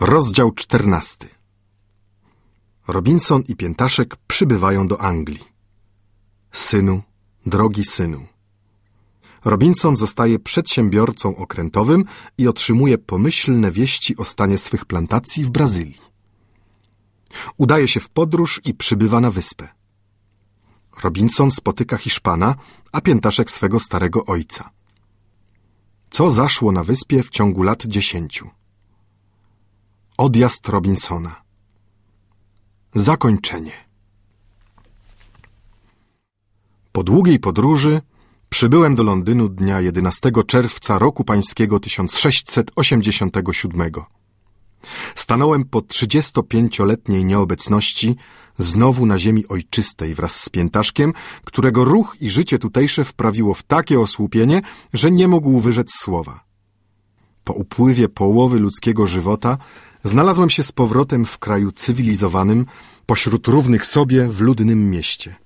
Rozdział czternasty. Robinson i Piętaszek przybywają do Anglii. Synu, drogi synu. Robinson zostaje przedsiębiorcą okrętowym i otrzymuje pomyślne wieści o stanie swych plantacji w Brazylii. Udaje się w podróż i przybywa na wyspę. Robinson spotyka Hiszpana, a Piętaszek swego starego ojca. Co zaszło na wyspie w ciągu lat dziesięciu? Odjazd Robinsona. Zakończenie. Po długiej podróży przybyłem do Londynu dnia 11 czerwca roku pańskiego 1687. Stanąłem po 35-letniej nieobecności znowu na ziemi ojczystej wraz z piętaszkiem, którego ruch i życie tutejsze wprawiło w takie osłupienie, że nie mógł wyrzec słowa. Po upływie połowy ludzkiego żywota znalazłem się z powrotem w kraju cywilizowanym, pośród równych sobie w ludnym mieście.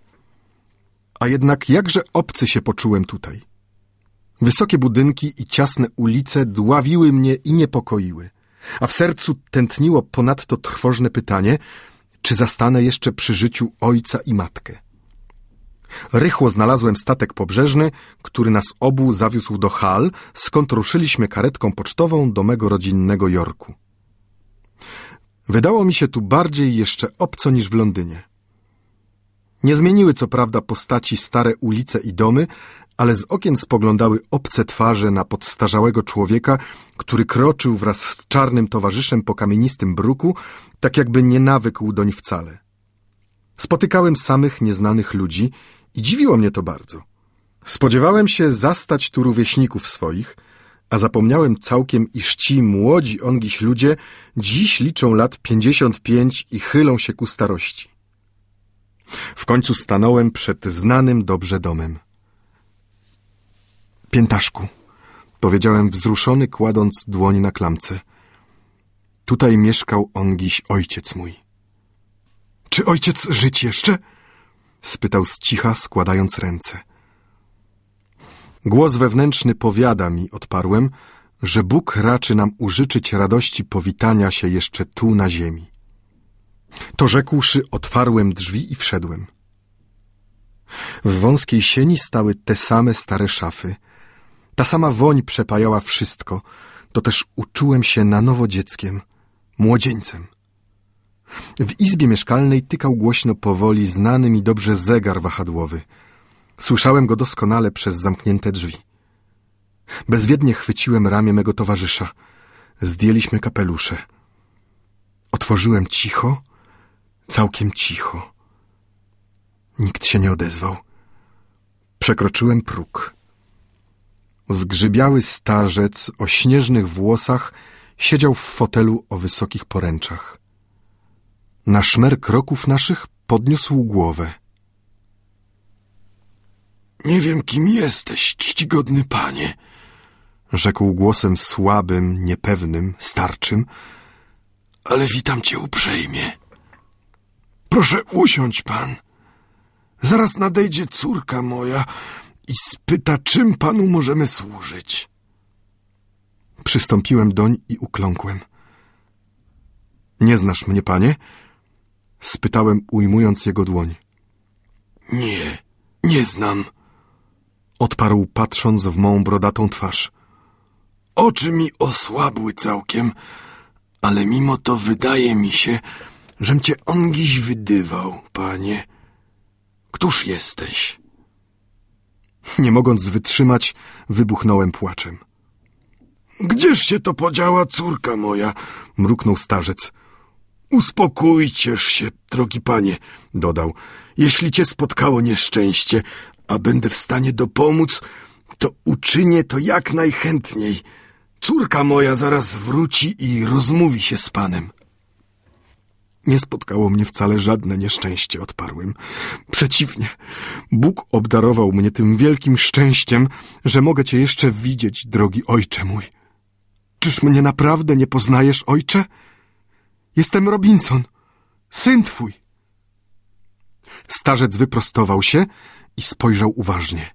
A jednak jakże obcy się poczułem tutaj. Wysokie budynki i ciasne ulice dławiły mnie i niepokoiły, a w sercu tętniło ponadto trwożne pytanie, czy zastanę jeszcze przy życiu ojca i matkę. Rychło znalazłem statek pobrzeżny, który nas obu zawiózł do Hal, skąd ruszyliśmy karetką pocztową do mego rodzinnego Jorku. Wydało mi się tu bardziej jeszcze obco niż w Londynie. Nie zmieniły co prawda postaci stare ulice i domy, ale z okien spoglądały obce twarze na podstarzałego człowieka, który kroczył wraz z czarnym towarzyszem po kamienistym bruku, tak jakby nie nawykł doń wcale. Spotykałem samych nieznanych ludzi i dziwiło mnie to bardzo. Spodziewałem się zastać tu rówieśników swoich – a zapomniałem całkiem, iż ci młodzi ongiś ludzie dziś liczą lat pięćdziesiąt pięć i chylą się ku starości. W końcu stanąłem przed znanym dobrze domem. Piętaszku, powiedziałem wzruszony, kładąc dłoń na klamce. Tutaj mieszkał ongiś ojciec mój. Czy ojciec żyć jeszcze? spytał z cicha, składając ręce. Głos wewnętrzny powiada mi, odparłem, że Bóg raczy nam użyczyć radości powitania się jeszcze tu na ziemi. To rzekłszy, otwarłem drzwi i wszedłem. W wąskiej sieni stały te same stare szafy. Ta sama woń przepajała wszystko, to też uczułem się na nowo dzieckiem, młodzieńcem. W izbie mieszkalnej tykał głośno powoli znany mi dobrze zegar wahadłowy – Słyszałem go doskonale przez zamknięte drzwi. Bezwiednie chwyciłem ramię mego towarzysza. Zdjęliśmy kapelusze. Otworzyłem cicho, całkiem cicho. Nikt się nie odezwał. Przekroczyłem próg. Zgrzybiały starzec o śnieżnych włosach siedział w fotelu o wysokich poręczach. Na szmer kroków naszych podniósł głowę. Nie wiem, kim jesteś, czcigodny panie, rzekł głosem słabym, niepewnym, starczym, ale witam cię uprzejmie. Proszę usiądź pan. Zaraz nadejdzie córka moja i spyta, czym panu możemy służyć. Przystąpiłem doń i ukląkłem. Nie znasz mnie, panie? Spytałem, ujmując jego dłoń. Nie, nie znam Odparł patrząc w mą brodatą twarz. Oczy mi osłabły całkiem, ale mimo to wydaje mi się, żem cię ongiś wydywał, panie. Któż jesteś? Nie mogąc wytrzymać, wybuchnąłem płaczem. Gdzież się to podziała córka moja? mruknął starzec. Uspokójcież się, drogi panie, dodał. Jeśli cię spotkało nieszczęście, a będę w stanie dopomóc, to uczynię to jak najchętniej. Córka moja zaraz wróci i rozmówi się z panem. Nie spotkało mnie wcale żadne nieszczęście, odparłem. Przeciwnie, Bóg obdarował mnie tym wielkim szczęściem, że mogę cię jeszcze widzieć, drogi ojcze mój. Czyż mnie naprawdę nie poznajesz, ojcze? Jestem Robinson, syn twój. Starzec wyprostował się i spojrzał uważnie.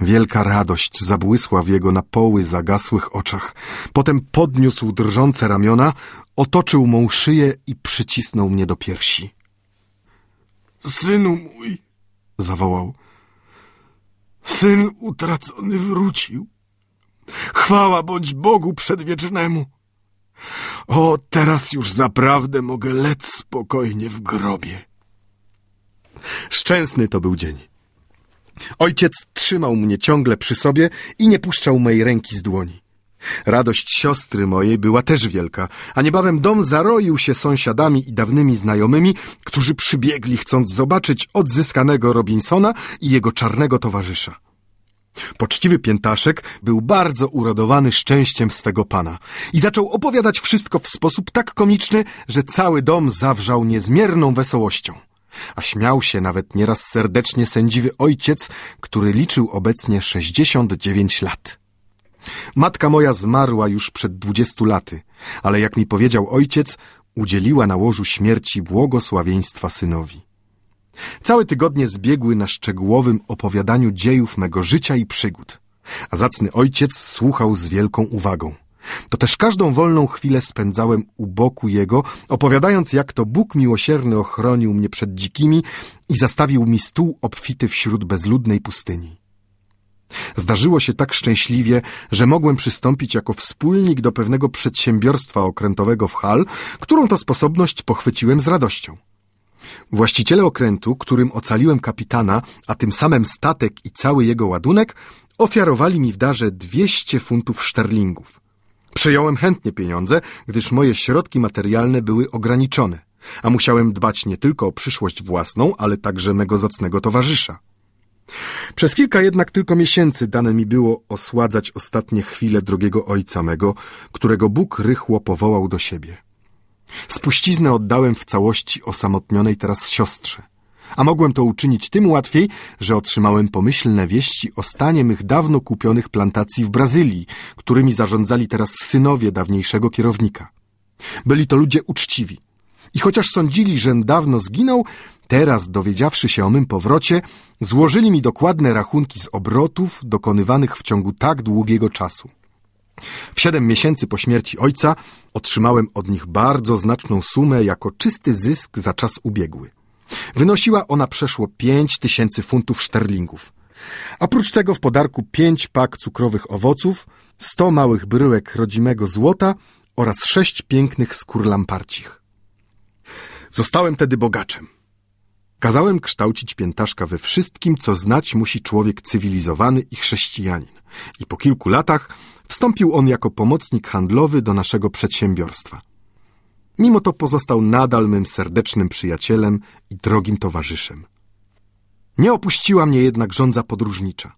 Wielka radość zabłysła w jego na poły zagasłych oczach. Potem podniósł drżące ramiona, otoczył mą szyję i przycisnął mnie do piersi. Synu mój, zawołał. Syn utracony wrócił. Chwała bądź Bogu przedwiecznemu. O, teraz już zaprawdę mogę lec spokojnie w grobie. Szczęsny to był dzień. Ojciec trzymał mnie ciągle przy sobie i nie puszczał mojej ręki z dłoni. Radość siostry mojej była też wielka, a niebawem dom zaroił się sąsiadami i dawnymi znajomymi, którzy przybiegli chcąc zobaczyć odzyskanego Robinsona i jego czarnego towarzysza. Poczciwy piętaszek był bardzo uradowany szczęściem swego pana i zaczął opowiadać wszystko w sposób tak komiczny, że cały dom zawrzał niezmierną wesołością. A śmiał się nawet nieraz serdecznie sędziwy ojciec, który liczył obecnie 69 lat. Matka moja zmarła już przed dwudziestu laty, ale jak mi powiedział ojciec, udzieliła na łożu śmierci błogosławieństwa synowi. Całe tygodnie zbiegły na szczegółowym opowiadaniu dziejów mego życia i przygód, a zacny ojciec słuchał z wielką uwagą. To też każdą wolną chwilę spędzałem u boku jego, opowiadając, jak to Bóg miłosierny ochronił mnie przed dzikimi i zastawił mi stół obfity wśród bezludnej pustyni. Zdarzyło się tak szczęśliwie, że mogłem przystąpić jako wspólnik do pewnego przedsiębiorstwa okrętowego w Hal, którą to sposobność pochwyciłem z radością. Właściciele okrętu, którym ocaliłem kapitana, a tym samym statek i cały jego ładunek, ofiarowali mi w darze 200 funtów szterlingów. Przyjąłem chętnie pieniądze, gdyż moje środki materialne były ograniczone, a musiałem dbać nie tylko o przyszłość własną, ale także mego zacnego towarzysza. Przez kilka jednak tylko miesięcy dane mi było osładzać ostatnie chwile drogiego ojca mego, którego Bóg rychło powołał do siebie. Spuściznę oddałem w całości osamotnionej teraz siostrze. A mogłem to uczynić tym łatwiej, że otrzymałem pomyślne wieści o stanie mych dawno kupionych plantacji w Brazylii, którymi zarządzali teraz synowie dawniejszego kierownika. Byli to ludzie uczciwi. I chociaż sądzili, że dawno zginął, teraz, dowiedziawszy się o mym powrocie, złożyli mi dokładne rachunki z obrotów dokonywanych w ciągu tak długiego czasu. W siedem miesięcy po śmierci ojca otrzymałem od nich bardzo znaczną sumę jako czysty zysk za czas ubiegły. Wynosiła ona przeszło pięć tysięcy funtów szterlingów. A prócz tego w podarku pięć pak cukrowych owoców, sto małych bryłek rodzimego złota oraz sześć pięknych skór lamparcich. Zostałem tedy bogaczem. Kazałem kształcić piętaszka we wszystkim, co znać musi człowiek cywilizowany i chrześcijanin. I po kilku latach Wstąpił on jako pomocnik handlowy do naszego przedsiębiorstwa. Mimo to pozostał nadal mym serdecznym przyjacielem i drogim towarzyszem. Nie opuściła mnie jednak żądza podróżnicza.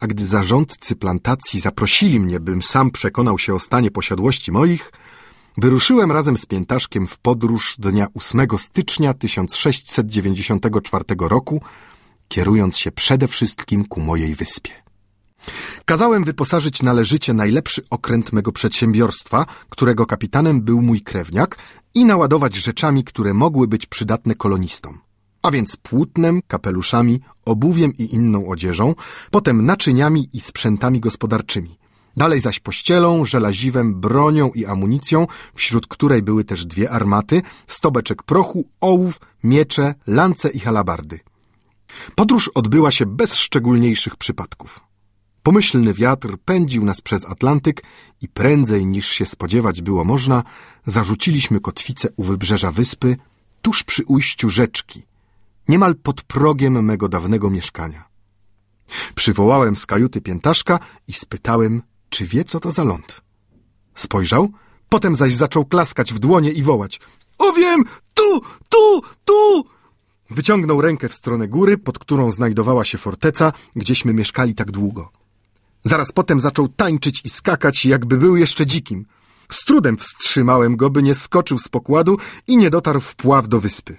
A gdy zarządcy plantacji zaprosili mnie, bym sam przekonał się o stanie posiadłości moich, wyruszyłem razem z Piętaszkiem w podróż dnia 8 stycznia 1694 roku, kierując się przede wszystkim ku mojej wyspie. Kazałem wyposażyć należycie najlepszy okręt mego przedsiębiorstwa, którego kapitanem był mój krewniak, i naładować rzeczami, które mogły być przydatne kolonistom. A więc płótnem, kapeluszami, obuwiem i inną odzieżą, potem naczyniami i sprzętami gospodarczymi. Dalej zaś pościelą, żelaziwem, bronią i amunicją, wśród której były też dwie armaty, stobeczek prochu, ołów, miecze, lance i halabardy. Podróż odbyła się bez szczególniejszych przypadków. Pomyślny wiatr pędził nas przez Atlantyk i prędzej niż się spodziewać było można, zarzuciliśmy kotwicę u wybrzeża wyspy, tuż przy ujściu rzeczki, niemal pod progiem mego dawnego mieszkania. Przywołałem z kajuty piętaszka i spytałem, czy wie, co to za ląd. Spojrzał, potem zaś zaczął klaskać w dłonie i wołać. O wiem! Tu! Tu! Tu! Wyciągnął rękę w stronę góry, pod którą znajdowała się forteca, gdzieśmy mieszkali tak długo. Zaraz potem zaczął tańczyć i skakać, jakby był jeszcze dzikim. Z trudem wstrzymałem go, by nie skoczył z pokładu i nie dotarł w pław do wyspy.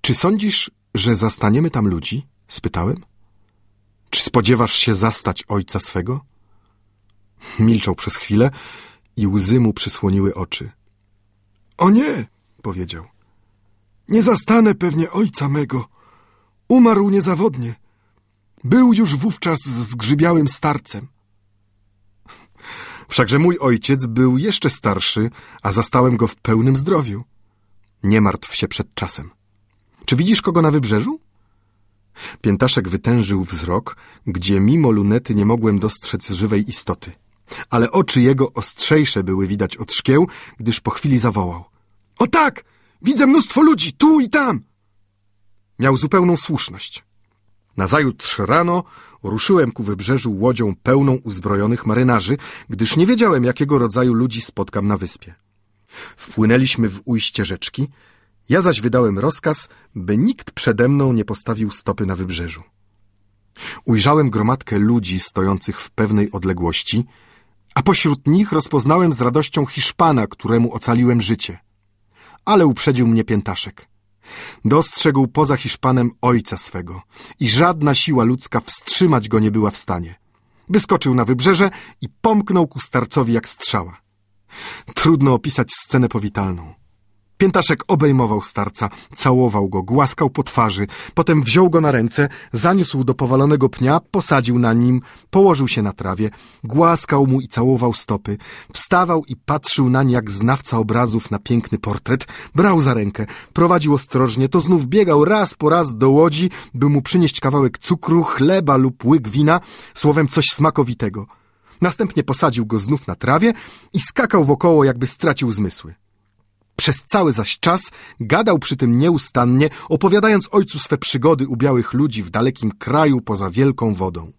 Czy sądzisz, że zastaniemy tam ludzi? spytałem. Czy spodziewasz się zastać ojca swego? Milczał przez chwilę i łzy mu przysłoniły oczy. O nie, powiedział. Nie zastanę pewnie ojca mego. Umarł niezawodnie. Był już wówczas zgrzybiałym starcem. Wszakże mój ojciec był jeszcze starszy, a zastałem go w pełnym zdrowiu. Nie martw się przed czasem. Czy widzisz kogo na wybrzeżu? Piętaszek wytężył wzrok, gdzie mimo lunety nie mogłem dostrzec żywej istoty. Ale oczy jego ostrzejsze były widać od szkieł, gdyż po chwili zawołał. O tak! Widzę mnóstwo ludzi, tu i tam! Miał zupełną słuszność. Nazajutrz rano ruszyłem ku wybrzeżu łodzią pełną uzbrojonych marynarzy, gdyż nie wiedziałem, jakiego rodzaju ludzi spotkam na wyspie. Wpłynęliśmy w ujście rzeczki, ja zaś wydałem rozkaz, by nikt przede mną nie postawił stopy na wybrzeżu. Ujrzałem gromadkę ludzi stojących w pewnej odległości, a pośród nich rozpoznałem z radością Hiszpana, któremu ocaliłem życie. Ale uprzedził mnie piętaszek. Dostrzegł poza Hiszpanem ojca swego i żadna siła ludzka wstrzymać go nie była w stanie. Wyskoczył na wybrzeże i pomknął ku starcowi jak strzała. Trudno opisać scenę powitalną. Piętaszek obejmował starca, całował go, głaskał po twarzy, potem wziął go na ręce, zaniósł do powalonego pnia, posadził na nim, położył się na trawie, głaskał mu i całował stopy, wstawał i patrzył nań jak znawca obrazów na piękny portret, brał za rękę, prowadził ostrożnie, to znów biegał raz po raz do łodzi, by mu przynieść kawałek cukru, chleba lub łyk wina, słowem coś smakowitego. Następnie posadził go znów na trawie i skakał wokoło, jakby stracił zmysły. Przez cały zaś czas gadał przy tym nieustannie, opowiadając ojcu swe przygody u białych ludzi w dalekim kraju poza wielką wodą.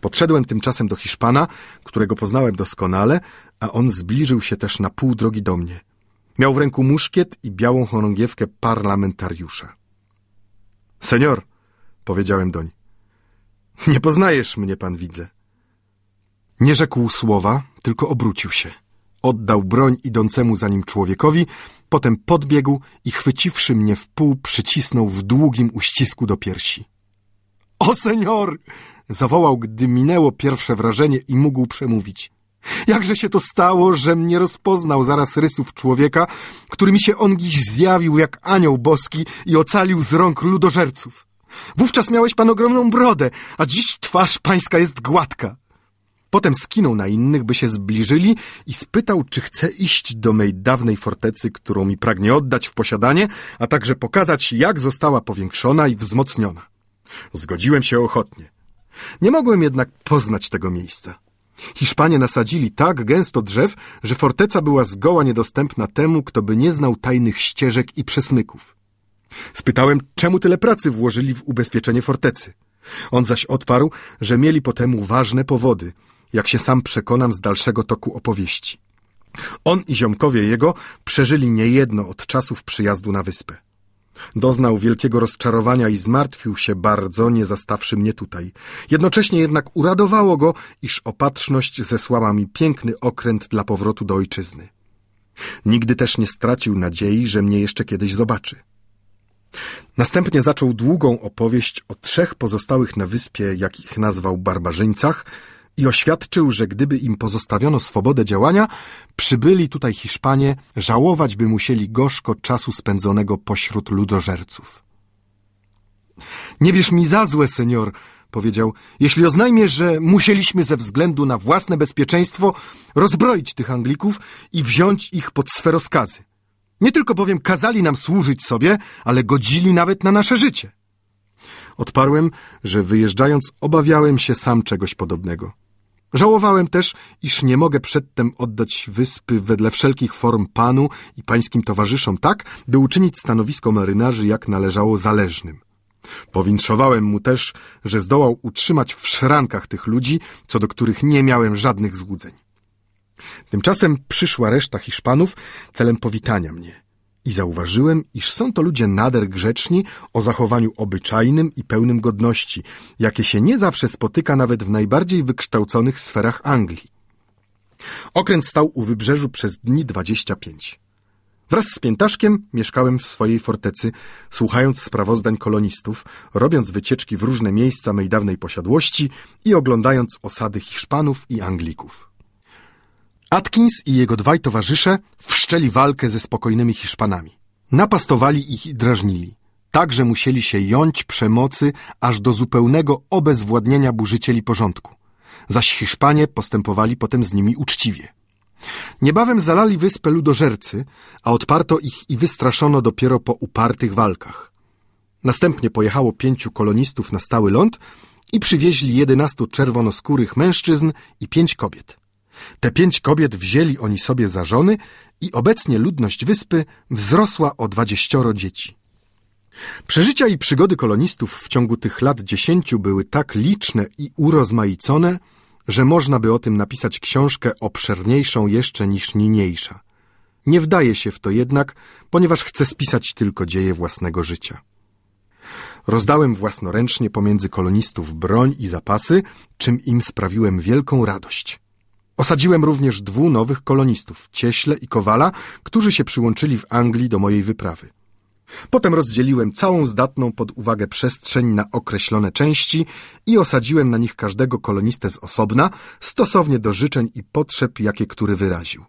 Podszedłem tymczasem do Hiszpana, którego poznałem doskonale, a on zbliżył się też na pół drogi do mnie. Miał w ręku muszkiet i białą chorągiewkę parlamentariusza. Senior, powiedziałem doń, nie poznajesz mnie, pan widzę. Nie rzekł słowa, tylko obrócił się. Oddał broń idącemu za nim człowiekowi, potem podbiegł i chwyciwszy mnie w pół, przycisnął w długim uścisku do piersi. O, senior! zawołał, gdy minęło pierwsze wrażenie i mógł przemówić. Jakże się to stało, że mnie rozpoznał zaraz rysów człowieka, który mi się on dziś zjawił jak anioł boski i ocalił z rąk ludożerców. Wówczas miałeś pan ogromną brodę, a dziś twarz pańska jest gładka. Potem skinął na innych, by się zbliżyli i spytał, czy chce iść do mej dawnej fortecy, którą mi pragnie oddać w posiadanie, a także pokazać, jak została powiększona i wzmocniona. Zgodziłem się ochotnie. Nie mogłem jednak poznać tego miejsca. Hiszpanie nasadzili tak gęsto drzew, że forteca była zgoła niedostępna temu, kto by nie znał tajnych ścieżek i przesmyków. Spytałem, czemu tyle pracy włożyli w ubezpieczenie fortecy. On zaś odparł, że mieli po temu ważne powody – jak się sam przekonam z dalszego toku opowieści. On i ziomkowie jego przeżyli niejedno od czasów przyjazdu na wyspę. Doznał wielkiego rozczarowania i zmartwił się bardzo, nie zastawszy mnie tutaj. Jednocześnie jednak uradowało go, iż opatrzność zesłała mi piękny okręt dla powrotu do ojczyzny. Nigdy też nie stracił nadziei, że mnie jeszcze kiedyś zobaczy. Następnie zaczął długą opowieść o trzech pozostałych na wyspie, jak ich nazwał, barbarzyńcach, i oświadczył, że gdyby im pozostawiono swobodę działania, przybyli tutaj Hiszpanie, żałować by musieli gorzko czasu spędzonego pośród ludożerców. Nie wiesz mi za złe, senior, powiedział, jeśli oznajmiesz, że musieliśmy ze względu na własne bezpieczeństwo rozbroić tych Anglików i wziąć ich pod swe rozkazy. Nie tylko bowiem kazali nam służyć sobie, ale godzili nawet na nasze życie. Odparłem, że wyjeżdżając obawiałem się sam czegoś podobnego. Żałowałem też, iż nie mogę przedtem oddać wyspy wedle wszelkich form panu i pańskim towarzyszom tak, by uczynić stanowisko marynarzy jak należało zależnym. Powinszowałem mu też, że zdołał utrzymać w szrankach tych ludzi, co do których nie miałem żadnych złudzeń. Tymczasem przyszła reszta Hiszpanów celem powitania mnie i zauważyłem, iż są to ludzie nader grzeczni, o zachowaniu obyczajnym i pełnym godności, jakie się nie zawsze spotyka nawet w najbardziej wykształconych sferach Anglii. Okręt stał u wybrzeżu przez dni dwadzieścia pięć. Wraz z Piętaszkiem mieszkałem w swojej fortecy, słuchając sprawozdań kolonistów, robiąc wycieczki w różne miejsca mej dawnej posiadłości i oglądając osady Hiszpanów i Anglików. Atkins i jego dwaj towarzysze wszczęli walkę ze spokojnymi Hiszpanami. Napastowali ich i drażnili. tak że musieli się jąć przemocy aż do zupełnego obezwładnienia burzycieli porządku. Zaś Hiszpanie postępowali potem z nimi uczciwie. Niebawem zalali wyspę ludożercy, a odparto ich i wystraszono dopiero po upartych walkach. Następnie pojechało pięciu kolonistów na stały ląd i przywieźli jedenastu czerwonoskórych mężczyzn i pięć kobiet. Te pięć kobiet wzięli oni sobie za żony i obecnie ludność wyspy wzrosła o dwadzieścioro dzieci. Przeżycia i przygody kolonistów w ciągu tych lat dziesięciu były tak liczne i urozmaicone, że można by o tym napisać książkę obszerniejszą jeszcze niż niniejsza. Nie wdaje się w to jednak, ponieważ chcę spisać tylko dzieje własnego życia. Rozdałem własnoręcznie pomiędzy kolonistów broń i zapasy, czym im sprawiłem wielką radość. Osadziłem również dwóch nowych kolonistów, Cieśle i Kowala, którzy się przyłączyli w Anglii do mojej wyprawy. Potem rozdzieliłem całą zdatną pod uwagę przestrzeń na określone części i osadziłem na nich każdego kolonistę z osobna, stosownie do życzeń i potrzeb, jakie który wyraził.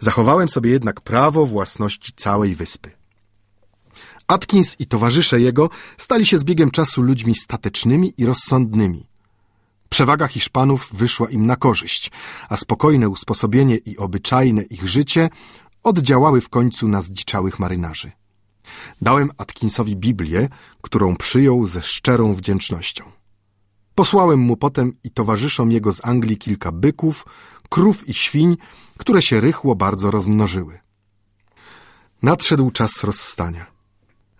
Zachowałem sobie jednak prawo własności całej wyspy. Atkins i towarzysze jego stali się z biegiem czasu ludźmi statecznymi i rozsądnymi. Przewaga Hiszpanów wyszła im na korzyść, a spokojne usposobienie i obyczajne ich życie oddziałały w końcu na zdziczałych marynarzy. Dałem Atkinsowi Biblię, którą przyjął ze szczerą wdzięcznością. Posłałem mu potem i towarzyszom jego z Anglii kilka byków, krów i świń, które się rychło bardzo rozmnożyły. Nadszedł czas rozstania.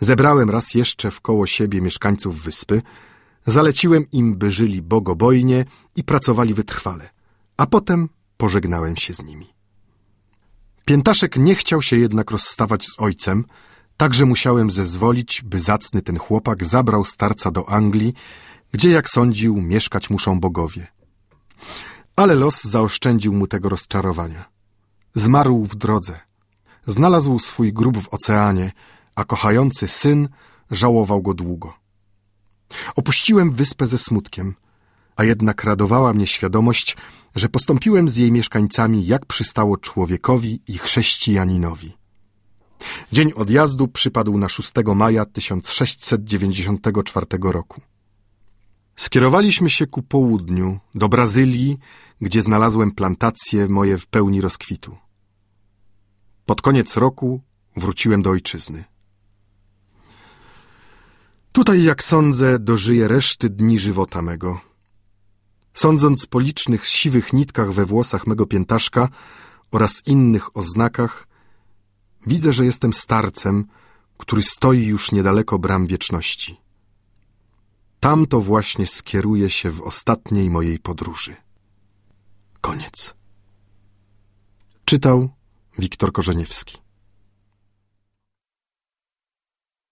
Zebrałem raz jeszcze wkoło siebie mieszkańców wyspy, zaleciłem im, by żyli bogobojnie i pracowali wytrwale, a potem pożegnałem się z nimi. Piętaszek nie chciał się jednak rozstawać z ojcem, Także musiałem zezwolić, by zacny ten chłopak zabrał starca do Anglii, gdzie, jak sądził, mieszkać muszą bogowie. Ale los zaoszczędził mu tego rozczarowania. Zmarł w drodze. Znalazł swój grób w oceanie, a kochający syn żałował go długo. Opuściłem wyspę ze smutkiem, a jednak radowała mnie świadomość, że postąpiłem z jej mieszkańcami jak przystało człowiekowi i chrześcijaninowi. Dzień odjazdu przypadł na 6 maja 1694 roku. Skierowaliśmy się ku południu, do Brazylii, gdzie znalazłem plantacje moje w pełni rozkwitu. Pod koniec roku wróciłem do ojczyzny. Tutaj, jak sądzę, dożyję reszty dni żywota mego. Sądząc po licznych siwych nitkach we włosach mego piętaszka oraz innych oznakach, Widzę, że jestem starcem, który stoi już niedaleko bram wieczności. Tam to właśnie skieruję się w ostatniej mojej podróży. Koniec. Czytał Wiktor Korzeniewski.